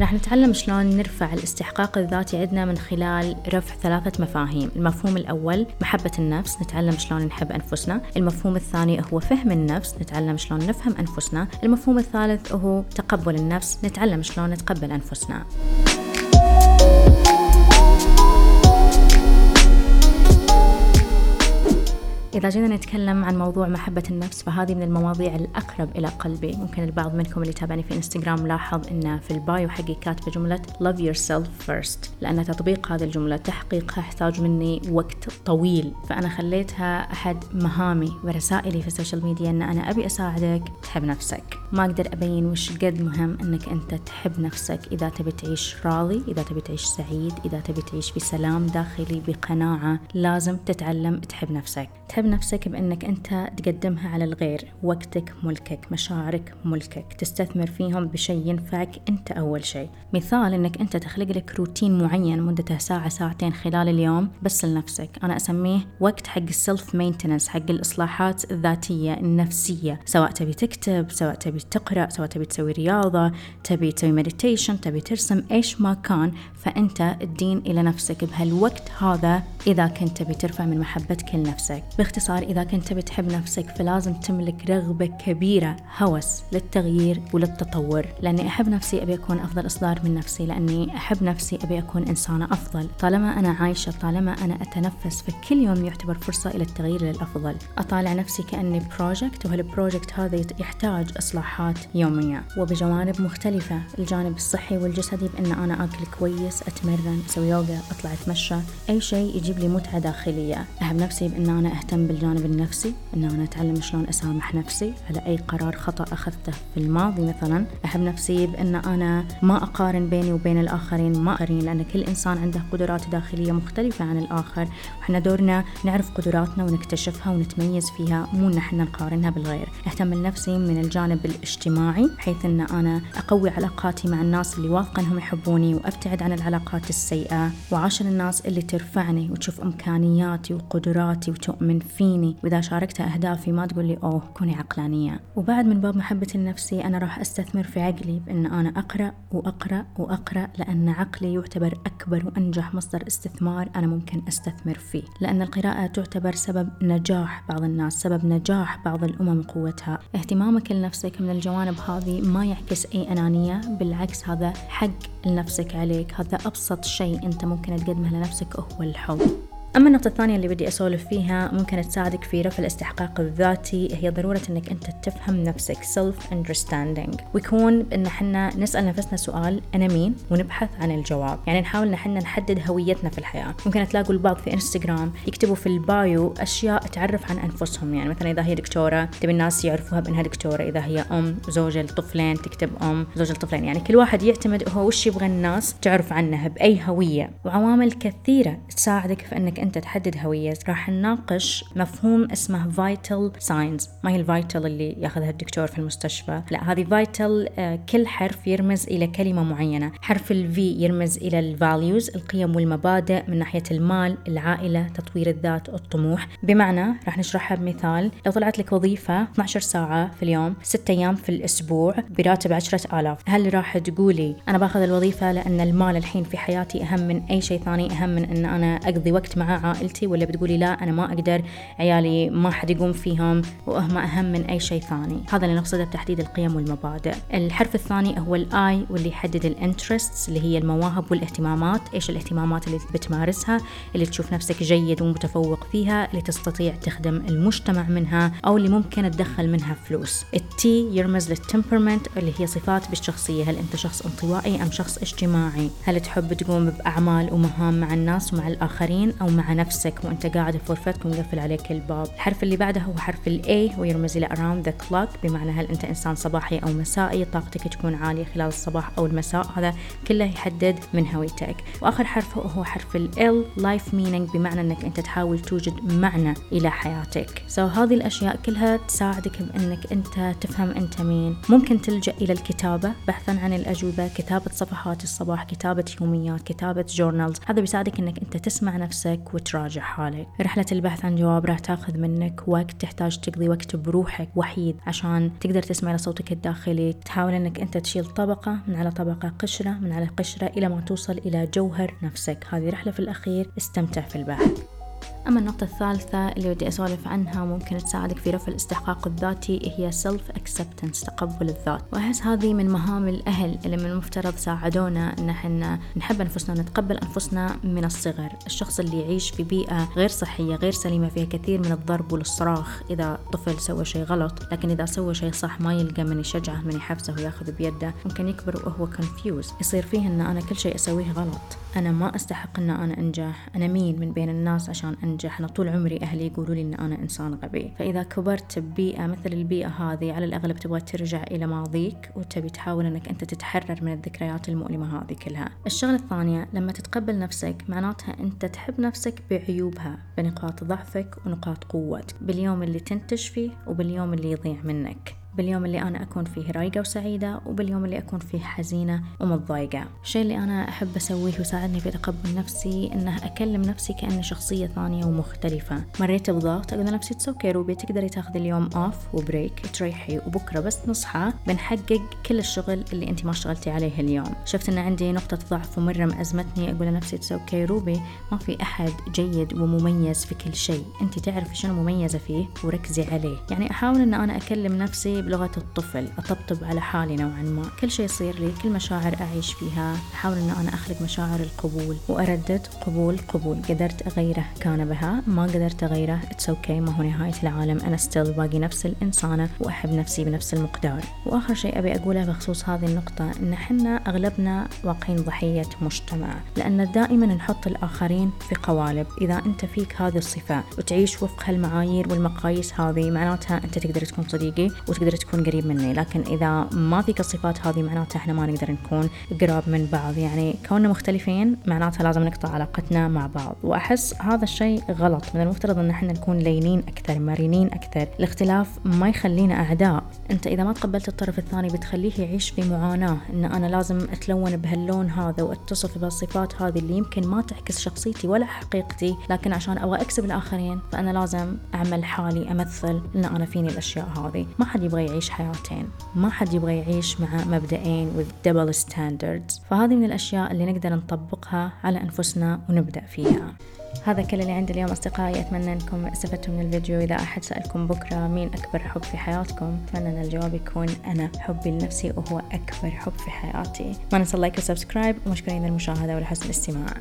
راح نتعلم شلون نرفع الاستحقاق الذاتي عندنا من خلال رفع ثلاثة مفاهيم. المفهوم الأول محبة النفس نتعلم شلون نحب أنفسنا. المفهوم الثاني هو فهم النفس نتعلم شلون نفهم أنفسنا. المفهوم الثالث هو تقبل النفس نتعلم شلون نتقبل أنفسنا. إذا جينا نتكلم عن موضوع محبة النفس فهذه من المواضيع الأقرب إلى قلبي. ممكن البعض منكم اللي تابعني في إنستغرام لاحظ إن في ال bio حقي كاتبة جملة love yourself first لأن تطبيق هذه الجملة تحقيقها يحتاج مني وقت طويل. فأنا خليتها أحد مهامي ورسائلي في ال social media إن أنا أبي أساعدك تحب نفسك. ما أقدر أبين وش قد مهم إنك أنت تحب نفسك إذا تبي تعيش راضي إذا تبي تعيش سعيد إذا تبي تعيش بسلام داخلي بقناعة لازم تتعلم تحب نفسك. تحب نفسك بأنك أنت تقدمها على الغير. وقتك ملكك مشاعرك ملكك. تستثمر فيهم بشيء ينفعك أنت أول شيء. مثال أنك أنت تخلق لك روتين معين مدته ساعة ساعتين خلال اليوم بس لنفسك. أنا أسميه وقت حق السلف مينتننس حق الإصلاحات الذاتية النفسية. سواء تبي تكتب سواء تبي تقرأ سواء تبي تسوي رياضة تبي تسوي meditation تبي ترسم إيش ما كان. فأنت الدين إلى نفسك. بهالوقت هذا إذا كنت تبي ترفع من محبتك لنفسك باختصار إذا كنت بتحب نفسك فلازم تملك رغبة كبيرة هوس للتغيير وللتطور. لأني أحب نفسي أبي أكون أفضل إصدار من نفسي لأني أحب نفسي أبي أكون إنسانة أفضل. طالما أنا عايشة طالما أنا أتنفس فكل يوم يعتبر فرصة إلى التغيير للأفضل. أطالع نفسي كأني project وهال project هذا يحتاج إصلاحات يومية. وبجوانب مختلفة الجانب الصحي والجسدي بأن أنا أكل كويس أتمرن أسوي يوغا أطلع أتمشى. أي شيء يجيب لي متعة داخلية. أحب نفسي بأن أنا أهتم بالجانب النفسي أن أنا أتعلم شلون أسامح نفسي على أي قرار خطأ أخذته في الماضي مثلا. أحب نفسي بأن أنا ما أقارن بيني وبين الآخرين ما أقارن لأن كل إنسان عنده قدرات داخلية مختلفة عن الآخر. وإحنا دورنا نعرف قدراتنا ونكتشفها ونتميز فيها مو نحن نقارنها بالغير. أهتم لنفسي من الجانب الاجتماعي بحيث أن أنا أقوي علاقاتي مع الناس اللي واثقة أنهم يحبوني وأبتعد عن العلاقات السيئة. وعاشر الناس اللي ترفعني وتشوف إمكانياتي وقدراتي وتؤمن فيني. وإذا شاركت أهدافي ما تقول لي أوه كوني عقلانية. وبعد من باب محبتي لنفسي أنا راح أستثمر في عقلي بأن أنا أقرأ وأقرأ وأقرأ لأن عقلي يعتبر أكبر وأنجح مصدر استثمار أنا ممكن أستثمر فيه. لأن القراءة تعتبر سبب نجاح بعض الناس سبب نجاح بعض الأمم قوتها. اهتمامك لنفسك من الجوانب هذه ما يعكس أي أنانية بالعكس هذا حق لنفسك عليك. هذا أبسط شيء أنت ممكن تقدمه لنفسك هو الحب. أما النقطة الثانية اللي بدي أسولف فيها ممكن تساعدك في رفع الاستحقاق الذاتي هي ضرورة أنك أنت تفهم نفسك self understanding ويكون بأن حنا نسأل نفسنا سؤال أنا مين؟ ونبحث عن الجواب. يعني نحاول حنا نحدد هويتنا في الحياة. ممكن تلاقوا البعض في انستغرام يكتبوا في البايو أشياء تعرف عن أنفسهم. يعني مثلا إذا هي دكتورة تبي الناس يعرفوها بأنها دكتورة. إذا هي أم زوجة لطفلين تكتب أم زوجة لطفلين. يعني كل واحد يعتمد هو وش يبغى الناس تعرف عنه بأي هوية. وعوامل كثيرة تساعدك في أنك أنت تحدد هويتك راح نناقش مفهوم اسمه vital signs ما هي ال vital اللي ياخذها الدكتور في المستشفى؟ لا هذه vital كل حرف يرمز إلى كلمة معينة. حرف ال V يرمز إلى ال values القيم والمبادئ من ناحية المال العائلة تطوير الذات الطموح. بمعنى راح نشرحها بمثال. لو طلعت لك وظيفة 12 ساعة في اليوم 6 أيام في الأسبوع براتب 10000 هل راح تقولي أنا باخذ الوظيفة لأن المال الحين في حياتي أهم من أي شيء ثاني أهم من أن أنا أقضي وقت مع عائلتي ولا بتقولي لا أنا ما أقدر عيالي ما حد يقوم فيهم وهم أهم من أي شيء ثاني. هذا اللي نقصده بتحديد القيم والمبادئ. الحرف الثاني هو ال I واللي يحدد ال interests اللي هي المواهب والاهتمامات. إيش الاهتمامات اللي بتمارسها اللي تشوف نفسك جيد ومتفوق فيها اللي تستطيع تخدم المجتمع منها أو اللي ممكن تدخل منها فلوس. ال T يرمز لل temperament اللي هي صفات بالشخصية. هل أنت شخص انطوائي أم شخص اجتماعي؟ هل تحب تقوم بأعمال ومهام مع الناس ومع الآخرين أو مع نفسك وأنت قاعد في غرفتك ومقفل عليك الباب. الحرف اللي بعده هو حرف ال A ويرمز إلى around the clock بمعنى هل أنت إنسان صباحي أو مسائي؟ طاقتك تكون عالية خلال الصباح أو المساء هذا كله يحدد من هويتك. وآخر حرف هو حرف ال life meaning بمعنى إنك أنت تحاول توجد معنى إلى حياتك. so هذه الأشياء كلها تساعدك بإنك أنت تفهم أنت مين. ممكن تلجأ إلى الكتابة بحثا عن الأجوبة كتابة صفحات الصباح كتابة يوميات كتابة journals هذا بيساعدك إنك أنت تسمع نفسك وتراجع حالك. رحلة البحث عن جواب راح تاخذ منك وقت تحتاج تقضي وقت بروحك وحيد عشان تقدر تسمع لصوتك الداخلي. تحاول إنك أنت تشيل طبقة من على طبقة قشرة من على قشرة إلى ما توصل إلى جوهر نفسك. هذه رحلة في الأخير. استمتع في البحث. أما النقطة الثالثة اللي بدي أسولف عنها ممكن تساعدك في رفع الاستحقاق الذاتي هي self acceptance تقبل الذات. وأحس هذه من مهام الأهل اللي من المفترض ساعدونا إن إحنا نحب أنفسنا ونتقبل أنفسنا من الصغر. الشخص اللي يعيش في بيئة غير صحية غير سليمة فيها كثير من الضرب والصراخ. إذا طفل سوى شيء غلط لكن إذا سوى شيء صح ما يلقى من يشجعه من يحفزه وياخذ بيده ممكن يكبر وهو confused. يصير فيه إن أنا كل شيء أسويه غلط. أنا ما أستحق إن أنا أنجح. أنا مين من بين الناس عشان أنجح؟ أنا طول عمري أهلي يقولوا لي إن أنا إنسان غبي. فإذا كبرت ببيئة مثل البيئة هذه على الأغلب تبغى ترجع إلى ماضيك وتبي تحاول إنك أنت تتحرر من الذكريات المؤلمة هذه كلها. الشغلة الثانية لما تتقبل نفسك معناتها أنت تحب نفسك بعيوبها بنقاط ضعفك ونقاط قوتك. باليوم اللي تنتج فيه وباليوم اللي يضيع منك. باليوم اللي أنا أكون فيه رايقة وسعيدة وباليوم اللي أكون فيه حزينة ومتضايقة. الشيء اللي أنا أحب أسويه وساعدني في تقبل نفسي إنه أكلم نفسي كأني شخصية ثانية ومختلفة. مريت بضغط أقول لنفسي تسوكي روبي تقدري تاخذي اليوم أوف وبريك تريحي وبكرة بس نصحى بنحقق كل الشغل اللي أنت ما اشتغلتي عليه اليوم. شفت إن عندي نقطة ضعف ومرة مأزمتني أقول لنفسي it's okay روبي ما في أحد جيد ومميز في كل شيء. أنت تعرفي شنو مميزة فيه؟ وركزي عليه. يعني أحاول إن أنا أكلم نفسي بلغة الطفل. أطبطب على حالي نوعا ما. كل شيء يصير لي كل مشاعر أعيش فيها. أحاول أن أنا أخلق مشاعر القبول. وأردد قبول قبول. قدرت أغيره كان بها. ما قدرت أغيره it's okay okay. ما هو نهاية العالم. أنا still باقي نفس الإنسانة وأحب نفسي بنفس المقدار. وآخر شيء أبي أقوله بخصوص هذه النقطة إن حنا أغلبنا واقعين ضحية مجتمع. لأن دائما نحط الآخرين في قوالب. إذا أنت فيك هذه الصفة وتعيش وفق هالمعايير والمقاييس هذه معناتها أنت تقدر تكون صديقي وتقدر تكون قريب مني لكن إذا ما فيك الصفات هذه معناتها إحنا ما نقدر نكون قراب من بعض. يعني كوننا مختلفين معناتها لازم نقطع علاقتنا مع بعض. وأحس هذا الشيء غلط من المفترض إن إحنا نكون لينين أكثر مرنين أكثر. الاختلاف ما يخلينا أعداء. أنت إذا ما تقبلت الطرف الثاني بتخليه يعيش في معاناة إن أنا لازم أتلون بهاللون هذا وأتصف بهالصفات هذه اللي يمكن ما تعكس شخصيتي ولا حقيقتي لكن عشان أبغى أكسب الآخرين فأنا لازم أعمل حالي أمثل إن أنا فيني الأشياء هذه. ما حد يبغى يعيش حياتين. ما حد يبغى يعيش مع مبدئين with double standards. فهذه من الأشياء اللي نقدر نطبقها على أنفسنا ونبدأ فيها. هذا كل اللي عندي اليوم أصدقائي. أتمنى أنكم استفدتوا من الفيديو. إذا أحد سألكم بكرة مين أكبر حب في حياتكم أتمنى أن الجواب يكون أنا. حبي لنفسي وهو أكبر حب في حياتي. ما ننسى ال like وال subscribe. ومشكورين للمشاهدة ولحسن الاستماع.